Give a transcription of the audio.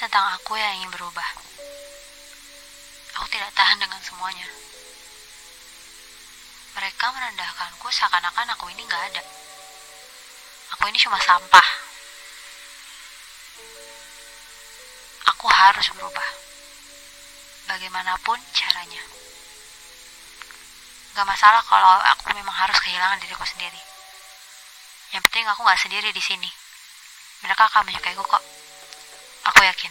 tentang aku yang ingin berubah. Aku tidak tahan dengan semuanya. Mereka merendahkanku seakan-akan aku ini gak ada. Aku ini cuma sampah. Aku harus berubah. Bagaimanapun caranya. Gak masalah kalau aku memang harus kehilangan diriku sendiri. Yang penting aku gak sendiri di sini. Mereka akan menyukaiku kok. Boyakin.